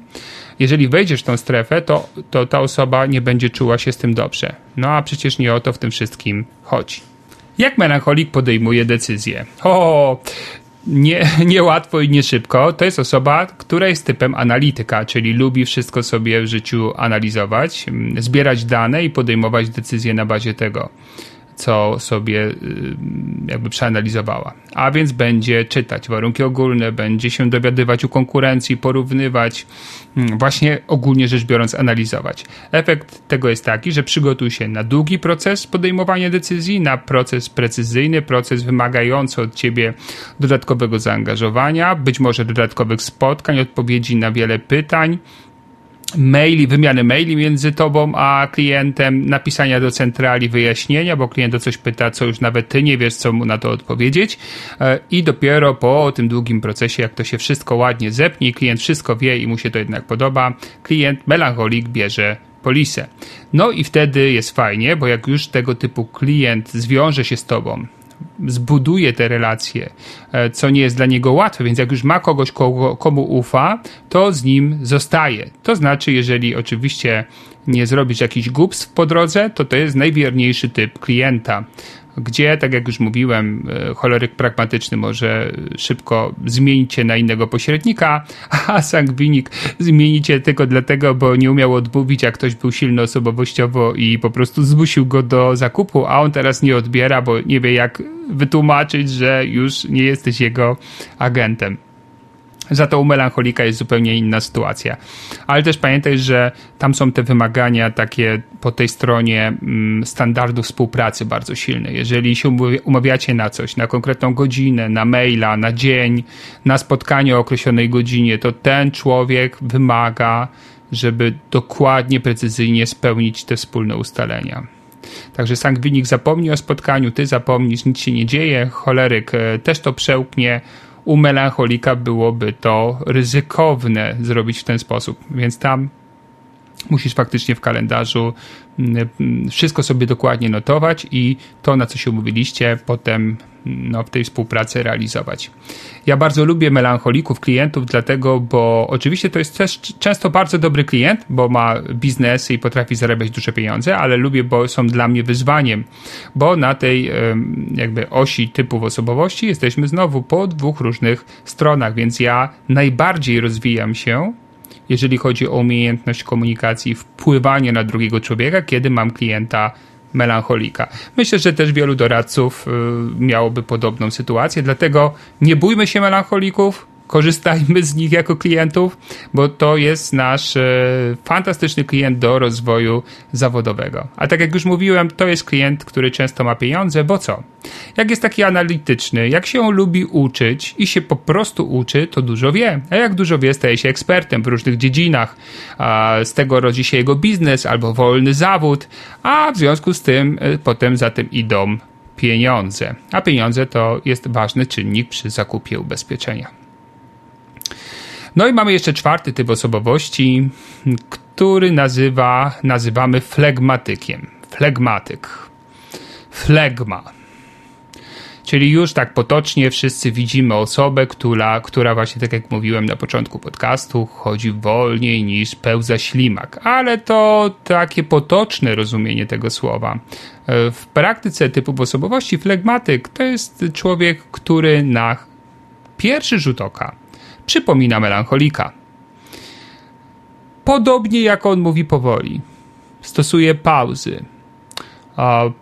Jeżeli wejdziesz w tą strefę, to, to ta osoba nie będzie czuła się z tym dobrze. No a przecież nie o to w tym wszystkim chodzi. Jak melancholik podejmuje decyzję? O, nie, niełatwo i nie szybko. To jest osoba, która jest typem analityka, czyli lubi wszystko sobie w życiu analizować, zbierać dane i podejmować decyzje na bazie tego co sobie y, jakby przeanalizowała. A więc będzie czytać warunki ogólne, będzie się dowiadywać u konkurencji, porównywać, mm, właśnie ogólnie rzecz biorąc analizować. Efekt tego jest taki, że przygotuj się na długi proces podejmowania decyzji, na proces precyzyjny, proces wymagający od ciebie dodatkowego zaangażowania, być może dodatkowych spotkań, odpowiedzi na wiele pytań, maili, wymiany maili między tobą a klientem, napisania do centrali wyjaśnienia, bo klient o coś pyta, co już nawet ty nie wiesz, co mu na to odpowiedzieć e, i dopiero po tym długim procesie, jak to się wszystko ładnie zepnie, klient wszystko wie i mu się to jednak podoba, klient melancholik bierze polisę. No i wtedy jest fajnie, bo jak już tego typu klient zwiąże się z tobą, zbuduje te relacje, e, co nie jest dla niego łatwe, więc jak już ma kogoś, kogo, komu ufa, to z nim zostaje. To znaczy, jeżeli oczywiście nie zrobić jakichś głupstw po drodze, to to jest najwierniejszy typ klienta gdzie, tak jak już mówiłem, e, choleryk pragmatyczny może szybko zmienić się na innego pośrednika, a sangwinik zmienicie tylko dlatego, bo nie umiał odmówić, jak ktoś był silny osobowościowo i po prostu zmusił go do zakupu, a on teraz nie odbiera, bo nie wie jak wytłumaczyć, że już nie jesteś jego agentem. Za to u melancholika jest zupełnie inna sytuacja. Ale też pamiętaj, że tam są te wymagania takie po tej stronie mm, standardów współpracy bardzo silne. Jeżeli się umawiacie na coś, na konkretną godzinę, na maila, na dzień, na spotkanie o określonej godzinie, to ten człowiek wymaga, żeby dokładnie, precyzyjnie spełnić te wspólne ustalenia. Także sangwinik zapomni o spotkaniu, ty zapomnisz, nic się nie dzieje, choleryk e, też to przełknie, u melancholika byłoby to ryzykowne zrobić w ten sposób. Więc tam musisz faktycznie w kalendarzu mm, mm, wszystko sobie dokładnie notować i to, na co się umówiliście, potem no, w tej współpracy realizować. Ja bardzo lubię melancholików, klientów, dlatego, bo oczywiście to jest też często bardzo dobry klient, bo ma biznesy i potrafi zarabiać duże pieniądze, ale lubię, bo są dla mnie wyzwaniem, bo na tej jakby osi typów osobowości jesteśmy znowu po dwóch różnych stronach, więc ja najbardziej rozwijam się jeżeli chodzi o umiejętność komunikacji, wpływanie na drugiego człowieka, kiedy mam klienta melancholika. Myślę, że też wielu doradców y, miałoby podobną sytuację, dlatego nie bójmy się melancholików, korzystajmy z nich jako klientów, bo to jest nasz e, fantastyczny klient do rozwoju zawodowego. A tak jak już mówiłem, to jest klient, który często ma pieniądze, bo co? Jak jest taki analityczny, jak się lubi uczyć i się po prostu uczy, to dużo wie. A jak dużo wie, staje się ekspertem w różnych dziedzinach. Z tego rodzi się jego biznes albo wolny zawód, a w związku z tym e, potem za tym idą pieniądze. A pieniądze to jest ważny czynnik przy zakupie ubezpieczenia. No i mamy jeszcze czwarty typ osobowości, który nazywa, nazywamy flegmatykiem. Flegmatyk. Flegma. Czyli już tak potocznie wszyscy widzimy osobę, która, która właśnie tak jak mówiłem na początku podcastu, chodzi wolniej niż pełza ślimak. Ale to takie potoczne rozumienie tego słowa. W praktyce typu osobowości flegmatyk to jest człowiek, który na pierwszy rzut oka przypomina melancholika. Podobnie jak on mówi powoli, stosuje pauzy.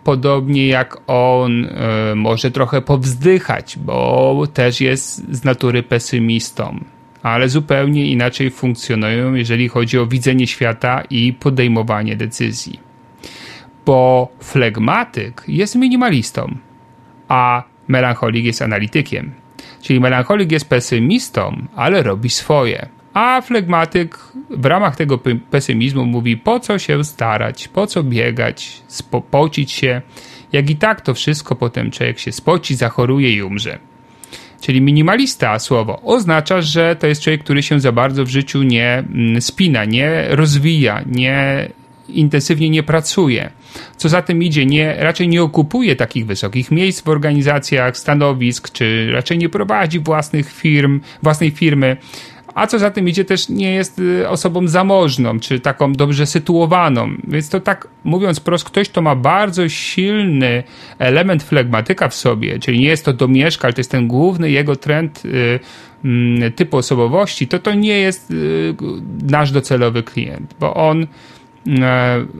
Podobnie jak on e, może trochę powzdychać, bo też jest z natury pesymistą, ale zupełnie inaczej funkcjonują, jeżeli chodzi o widzenie świata i podejmowanie decyzji. Bo flegmatyk jest minimalistą, a melancholik jest analitykiem. Czyli melancholik jest pesymistą, ale robi swoje. A flegmatyk w ramach tego pesymizmu mówi, po co się starać, po co biegać, spocić się, jak i tak to wszystko potem człowiek się spoci, zachoruje i umrze. Czyli minimalista słowo oznacza, że to jest człowiek, który się za bardzo w życiu nie mm, spina, nie rozwija, nie intensywnie nie pracuje. Co za tym idzie, nie, raczej nie okupuje takich wysokich miejsc w organizacjach, stanowisk, czy raczej nie prowadzi własnych firm, własnej firmy, a co za tym idzie, też nie jest y, osobą zamożną, czy taką dobrze sytuowaną. Więc to tak mówiąc prosto, ktoś, kto ma bardzo silny element flegmatyka w sobie, czyli nie jest to domieszka, ale to jest ten główny jego trend y, y, typu osobowości, to to nie jest y, nasz docelowy klient, bo on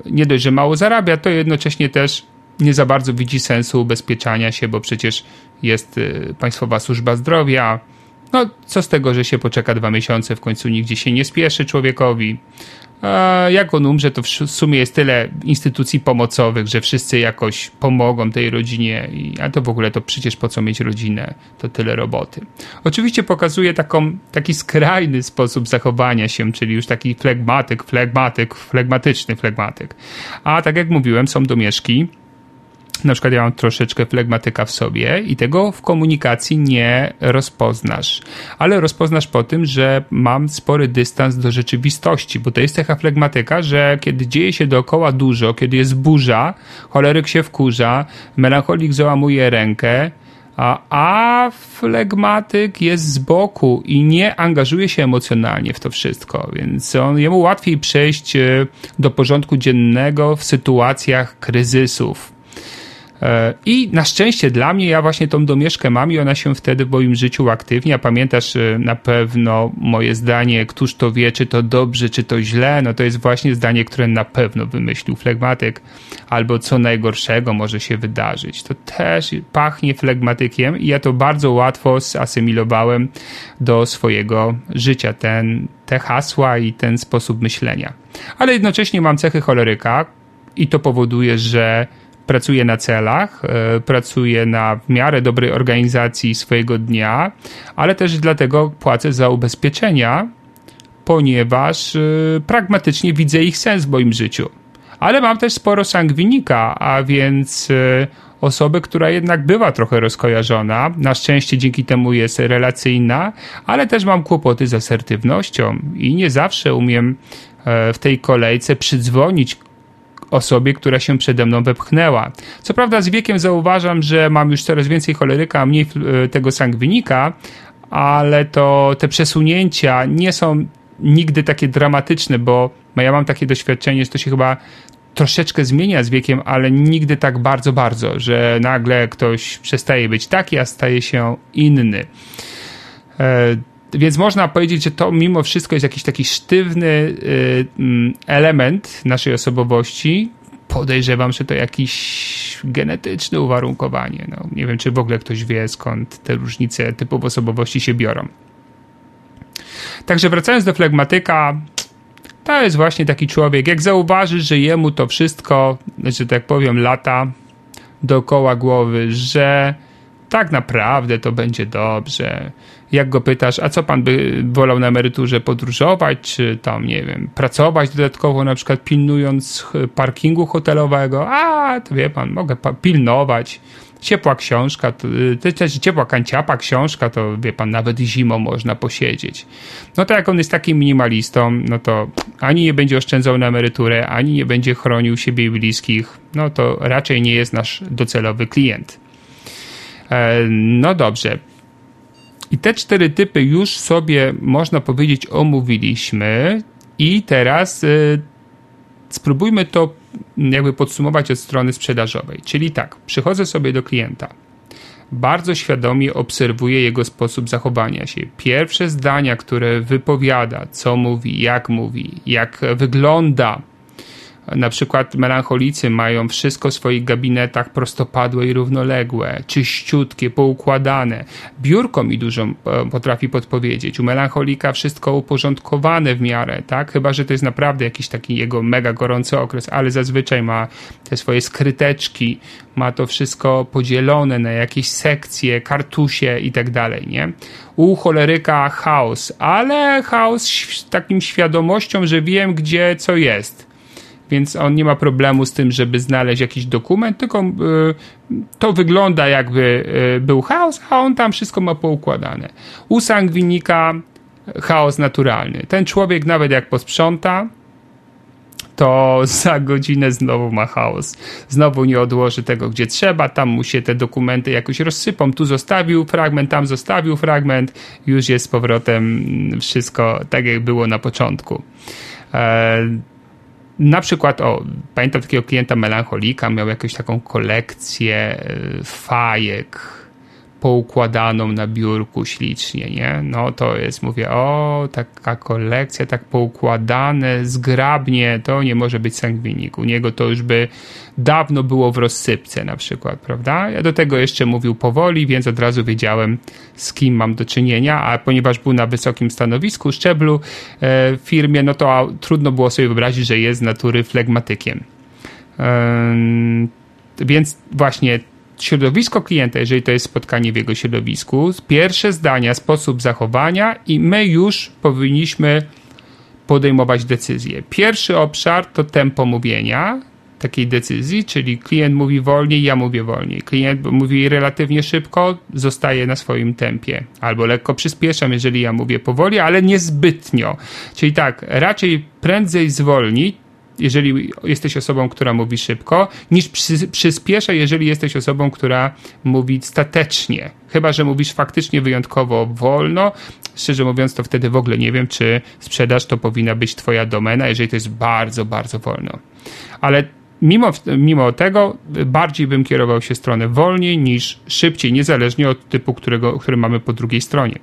nie dość, że mało zarabia, to jednocześnie też nie za bardzo widzi sensu ubezpieczania się, bo przecież jest e, Państwowa Służba Zdrowia. No, co z tego, że się poczeka dwa miesiące, w końcu nigdzie się nie spieszy człowiekowi. Jak on umrze, to w sumie jest tyle instytucji pomocowych, że wszyscy jakoś pomogą tej rodzinie, a to w ogóle to przecież po co mieć rodzinę, to tyle roboty. Oczywiście pokazuje taką, taki skrajny sposób zachowania się, czyli już taki flegmatyk, flegmatyk, flegmatyczny flegmatyk. A tak jak mówiłem, są domieszki, na przykład ja mam troszeczkę flegmatyka w sobie i tego w komunikacji nie rozpoznasz. Ale rozpoznasz po tym, że mam spory dystans do rzeczywistości, bo to jest cecha flegmatyka, że kiedy dzieje się dookoła dużo, kiedy jest burza, choleryk się wkurza, melancholik załamuje rękę, a, a flegmatyk jest z boku i nie angażuje się emocjonalnie w to wszystko, więc on, jemu łatwiej przejść e, do porządku dziennego w sytuacjach kryzysów. E, I na szczęście dla mnie, ja właśnie tą domieszkę mam i ona się wtedy w moim życiu uaktywnia. Pamiętasz e, na pewno moje zdanie, któż to wie, czy to dobrze, czy to źle. No to jest właśnie zdanie, które na pewno wymyślił flegmatyk, albo co najgorszego może się wydarzyć. To też pachnie flegmatykiem i ja to bardzo łatwo zasymilowałem do swojego życia, ten, te hasła i ten sposób myślenia. Ale jednocześnie mam cechy choleryka i to powoduje, że pracuję na celach, e, pracuję na w miarę dobrej organizacji swojego dnia, ale też dlatego płacę za ubezpieczenia, ponieważ e, pragmatycznie widzę ich sens w moim życiu. Ale mam też sporo sangwinika, a więc e, osobę, która jednak bywa trochę rozkojarzona. Na szczęście dzięki temu jest relacyjna, ale też mam kłopoty z asertywnością i nie zawsze umiem w tej kolejce przydzwonić osobie, która się przede mną wepchnęła. Co prawda z wiekiem zauważam, że mam już coraz więcej choleryka, a mniej e, tego sangwinika, ale to te przesunięcia nie są nigdy takie dramatyczne, bo ja mam takie doświadczenie, że to się chyba troszeczkę zmienia z wiekiem, ale nigdy tak bardzo, bardzo, że nagle ktoś przestaje być taki, a staje się inny. Więc można powiedzieć, że to mimo wszystko jest jakiś taki sztywny y, mm, element naszej osobowości. Podejrzewam, że to jakiś genetyczne uwarunkowanie. No, nie wiem, czy w ogóle ktoś wie, skąd te różnice typów osobowości się biorą. Także wracając do flegmatyka, to jest właśnie taki człowiek, jak zauważysz, że jemu to wszystko, że tak powiem, lata dookoła głowy, że tak naprawdę to będzie dobrze. Jak go pytasz, a co pan by wolał na emeryturze podróżować, czy tam, nie wiem, pracować dodatkowo, na przykład pilnując parkingu hotelowego? A, to wie pan, mogę pilnować. Ciepła książka, to, też ciepła kanciapa książka, to wie pan, nawet zimą można posiedzieć. No to jak on jest takim minimalistą, no to ani nie będzie oszczędzał na emeryturę, ani nie będzie chronił siebie i bliskich, no to raczej nie jest nasz docelowy klient. E, no dobrze. I te cztery typy już sobie, można powiedzieć, omówiliśmy, i teraz y, spróbujmy to jakby podsumować od strony sprzedażowej. Czyli tak, przychodzę sobie do klienta, bardzo świadomie obserwuję jego sposób zachowania się. Pierwsze zdania, które wypowiada, co mówi, jak mówi, jak wygląda, na przykład melancholicy mają wszystko w swoich gabinetach prostopadłe i równoległe, czyściutkie, poukładane. Biurko mi dużo e, potrafi podpowiedzieć. U melancholika wszystko uporządkowane w miarę, tak? Chyba, że to jest naprawdę jakiś taki jego mega gorący okres, ale zazwyczaj ma te swoje skryteczki, ma to wszystko podzielone na jakieś sekcje, kartusie i tak dalej, nie? U choleryka chaos, ale chaos z takim świadomością, że wiem, gdzie co jest więc on nie ma problemu z tym, żeby znaleźć jakiś dokument, tylko y, to wygląda jakby y, był chaos, a on tam wszystko ma poukładane. U sangwinika chaos naturalny. Ten człowiek nawet jak posprząta, to za godzinę znowu ma chaos. Znowu nie odłoży tego, gdzie trzeba, tam mu się te dokumenty jakoś rozsypą. Tu zostawił fragment, tam zostawił fragment, już jest z powrotem wszystko tak, jak było na początku. E, na przykład, o, pamiętam takiego klienta melancholika, miał jakąś taką kolekcję y, fajek, poukładaną na biurku ślicznie, nie? No to jest, mówię, o, taka kolekcja, tak poukładane, zgrabnie, to nie może być sangwinik. U niego to już by dawno było w rozsypce na przykład, prawda? Ja do tego jeszcze mówił powoli, więc od razu wiedziałem, z kim mam do czynienia, a ponieważ był na wysokim stanowisku, szczeblu e, w firmie, no to trudno było sobie wyobrazić, że jest z natury flegmatykiem. Więc właśnie środowisko klienta, jeżeli to jest spotkanie w jego środowisku, pierwsze zdania, sposób zachowania i my już powinniśmy podejmować decyzje. Pierwszy obszar to tempo mówienia, takiej decyzji, czyli klient mówi wolniej, ja mówię wolniej. Klient mówi relatywnie szybko, zostaje na swoim tempie. Albo lekko przyspieszam, jeżeli ja mówię powoli, ale niezbytnio. Czyli tak, raczej prędzej zwolni, jeżeli jesteś osobą, która mówi szybko, niż przy, przyspiesza, jeżeli jesteś osobą, która mówi statecznie. Chyba, że mówisz faktycznie wyjątkowo wolno. Szczerze mówiąc, to wtedy w ogóle nie wiem, czy sprzedaż to powinna być Twoja domena, jeżeli to jest bardzo, bardzo wolno. Ale mimo, mimo tego bardziej bym kierował się stronę wolniej niż szybciej, niezależnie od typu, którego, który mamy po drugiej stronie.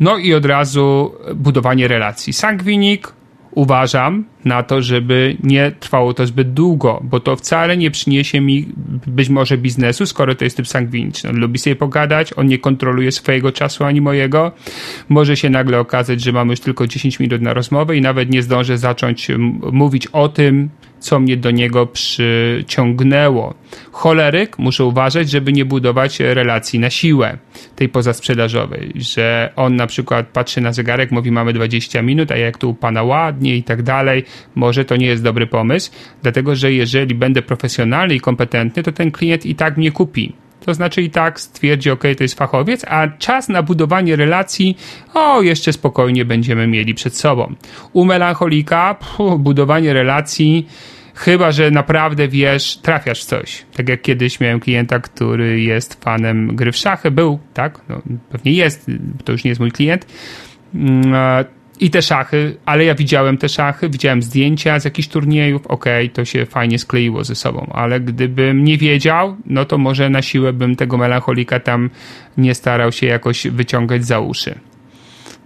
No i od razu budowanie relacji. Sangwinik uważam na to, żeby nie trwało to zbyt długo, bo to wcale nie przyniesie mi być może biznesu, skoro to jest typ sangwiniczny. On lubi sobie pogadać, on nie kontroluje swojego czasu ani mojego. Może się nagle okazać, że mamy już tylko 10 minut na rozmowę i nawet nie zdążę zacząć mówić o tym, co mnie do niego przyciągnęło. Choleryk muszę uważać, żeby nie budować relacji na siłę, tej pozasprzedażowej, że on na przykład patrzy na zegarek, mówi mamy 20 minut, a jak tu u pana ładnie i tak dalej, może to nie jest dobry pomysł, dlatego że jeżeli będę profesjonalny i kompetentny, to ten klient i tak mnie kupi. To znaczy i tak stwierdzi, ok, to jest fachowiec, a czas na budowanie relacji, o, jeszcze spokojnie będziemy mieli przed sobą. U melancholika, pff, budowanie relacji, chyba że naprawdę wiesz, trafiasz w coś. Tak jak kiedyś miałem klienta, który jest fanem gry w szachy, był, tak, no, pewnie jest, to już nie jest mój klient, mm, i te szachy, ale ja widziałem te szachy, widziałem zdjęcia z jakichś turniejów, okej, okay, to się fajnie skleiło ze sobą, ale gdybym nie wiedział, no to może na siłę bym tego melancholika tam nie starał się jakoś wyciągać za uszy.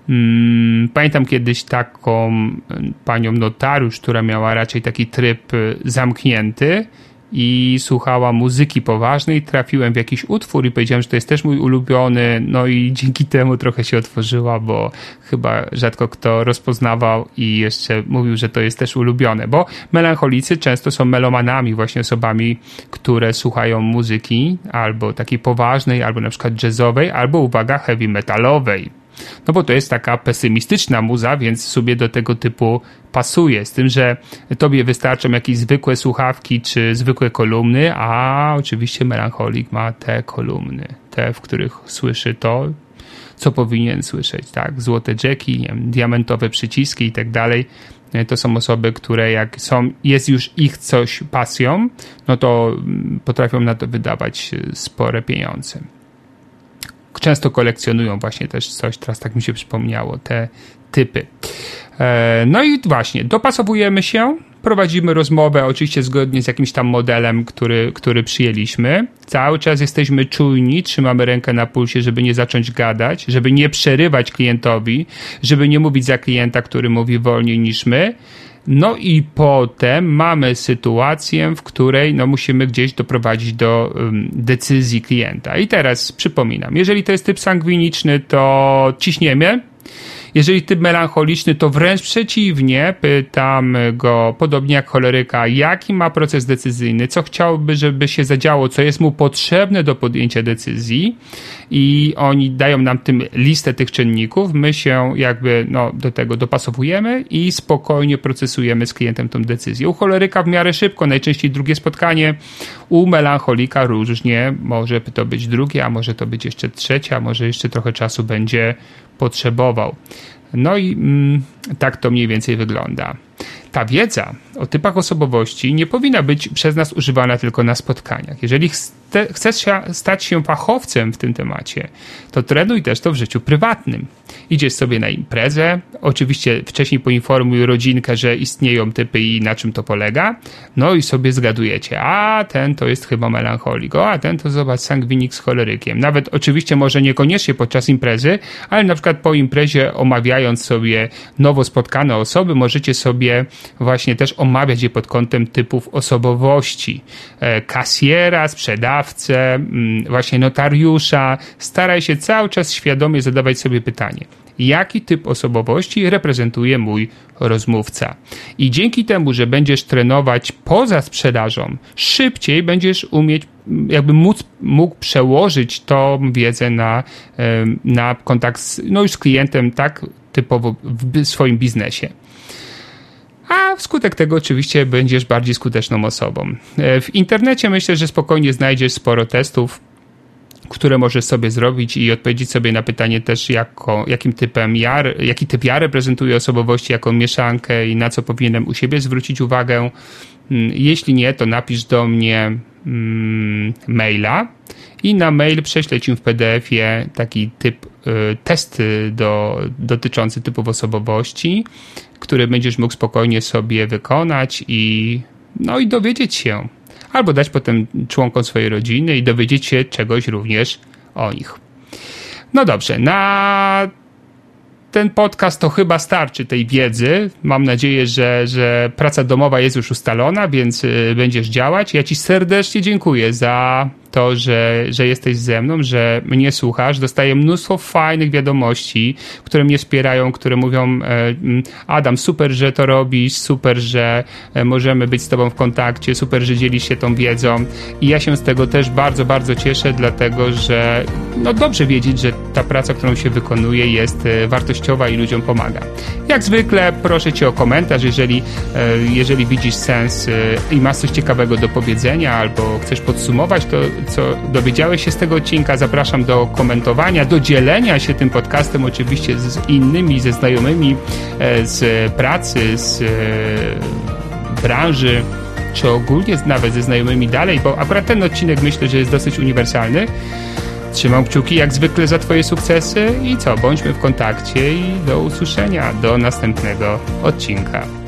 Mm, pamiętam kiedyś taką panią notariusz, która miała raczej taki tryb zamknięty i słuchała muzyki poważnej, trafiłem w jakiś utwór i powiedziałem, że to jest też mój ulubiony, no i dzięki temu trochę się otworzyła, bo chyba rzadko kto rozpoznawał i jeszcze mówił, że to jest też ulubione, bo melancholicy często są melomanami, właśnie osobami, które słuchają muzyki albo takiej poważnej, albo na przykład jazzowej, albo uwaga, heavy metalowej. No bo to jest taka pesymistyczna muza, więc sobie do tego typu pasuje. Z tym, że tobie wystarczą jakieś zwykłe słuchawki czy zwykłe kolumny, a oczywiście melancholik ma te kolumny, te, w których słyszy to, co powinien słyszeć, tak? Złote jacki, nie wiem, diamentowe przyciski i tak dalej. To są osoby, które jak są, jest już ich coś pasją, no to potrafią na to wydawać spore pieniądze często kolekcjonują właśnie też coś, teraz tak mi się przypomniało, te typy. E, no i właśnie, dopasowujemy się, prowadzimy rozmowę oczywiście zgodnie z jakimś tam modelem, który, który przyjęliśmy. Cały czas jesteśmy czujni, trzymamy rękę na pulsie, żeby nie zacząć gadać, żeby nie przerywać klientowi, żeby nie mówić za klienta, który mówi wolniej niż my. No i potem mamy sytuację, w której no, musimy gdzieś doprowadzić do um, decyzji klienta. I teraz przypominam, jeżeli to jest typ sangwiniczny, to ciśniemy, jeżeli typ melancholiczny, to wręcz przeciwnie, pytam go, podobnie jak choleryka, jaki ma proces decyzyjny, co chciałby, żeby się zadziało, co jest mu potrzebne do podjęcia decyzji i oni dają nam tym listę tych czynników, my się jakby no, do tego dopasowujemy i spokojnie procesujemy z klientem tą decyzję. U choleryka w miarę szybko, najczęściej drugie spotkanie, u melancholika różnie, może to być drugie, a może to być jeszcze trzecie, a może jeszcze trochę czasu będzie potrzebował. No i mm, tak to mniej więcej wygląda. Ta wiedza o typach osobowości nie powinna być przez nas używana tylko na spotkaniach. Jeżeli chcesz stać się fachowcem w tym temacie, to trenuj też to w życiu prywatnym. Idziesz sobie na imprezę, oczywiście wcześniej poinformuj rodzinkę, że istnieją typy i na czym to polega, no i sobie zgadujecie, a ten to jest chyba melancholik, o, a ten to zobacz sangwinik z cholerykiem. Nawet oczywiście może niekoniecznie podczas imprezy, ale na przykład po imprezie omawiając sobie nowo spotkane osoby, możecie sobie właśnie też omawiać je pod kątem typów osobowości. E, kasjera, sprzedawcę, mm, właśnie notariusza. Staraj się cały czas świadomie zadawać sobie pytanie jaki typ osobowości reprezentuje mój rozmówca. I dzięki temu, że będziesz trenować poza sprzedażą, szybciej będziesz umieć, jakby móc, mógł przełożyć tą wiedzę na, na kontakt z, no już z klientem tak typowo w swoim biznesie. A wskutek tego oczywiście będziesz bardziej skuteczną osobą. E, w internecie myślę, że spokojnie znajdziesz sporo testów, które możesz sobie zrobić i odpowiedzieć sobie na pytanie też, jako, jakim typem ja, jaki typ ja reprezentuję osobowości, jaką mieszankę i na co powinienem u siebie zwrócić uwagę. Mm, jeśli nie, to napisz do mnie mm, maila i na mail prześlę ci w PDF-ie taki typ testy do, dotyczący typów osobowości, który będziesz mógł spokojnie sobie wykonać i no i dowiedzieć się, albo dać potem członkom swojej rodziny i dowiedzieć się czegoś również o nich. No dobrze, na ten podcast to chyba starczy tej wiedzy. Mam nadzieję, że, że praca domowa jest już ustalona, więc y, będziesz działać. Ja Ci serdecznie dziękuję za to, że, że jesteś ze mną, że mnie słuchasz. Dostaję mnóstwo fajnych wiadomości, które mnie wspierają, które mówią: e, mm, Adam, super, że to robisz, super, że e, możemy być z Tobą w kontakcie, super, że dzielisz się tą wiedzą. I ja się z tego też bardzo, bardzo cieszę, dlatego że no dobrze wiedzieć, że ta praca, którą się wykonuje, jest e, wartościowa i ludziom pomaga. Jak zwykle proszę Cię o komentarz, jeżeli, jeżeli widzisz sens i masz coś ciekawego do powiedzenia albo chcesz podsumować, to co dowiedziałeś się z tego odcinka. Zapraszam do komentowania, do dzielenia się tym podcastem oczywiście z innymi, ze znajomymi e, z pracy, z e, branży, czy ogólnie nawet ze znajomymi dalej, bo akurat ten odcinek myślę, że jest dosyć uniwersalny. Trzymam kciuki jak zwykle za Twoje sukcesy i co, bądźmy w kontakcie i do usłyszenia do następnego odcinka.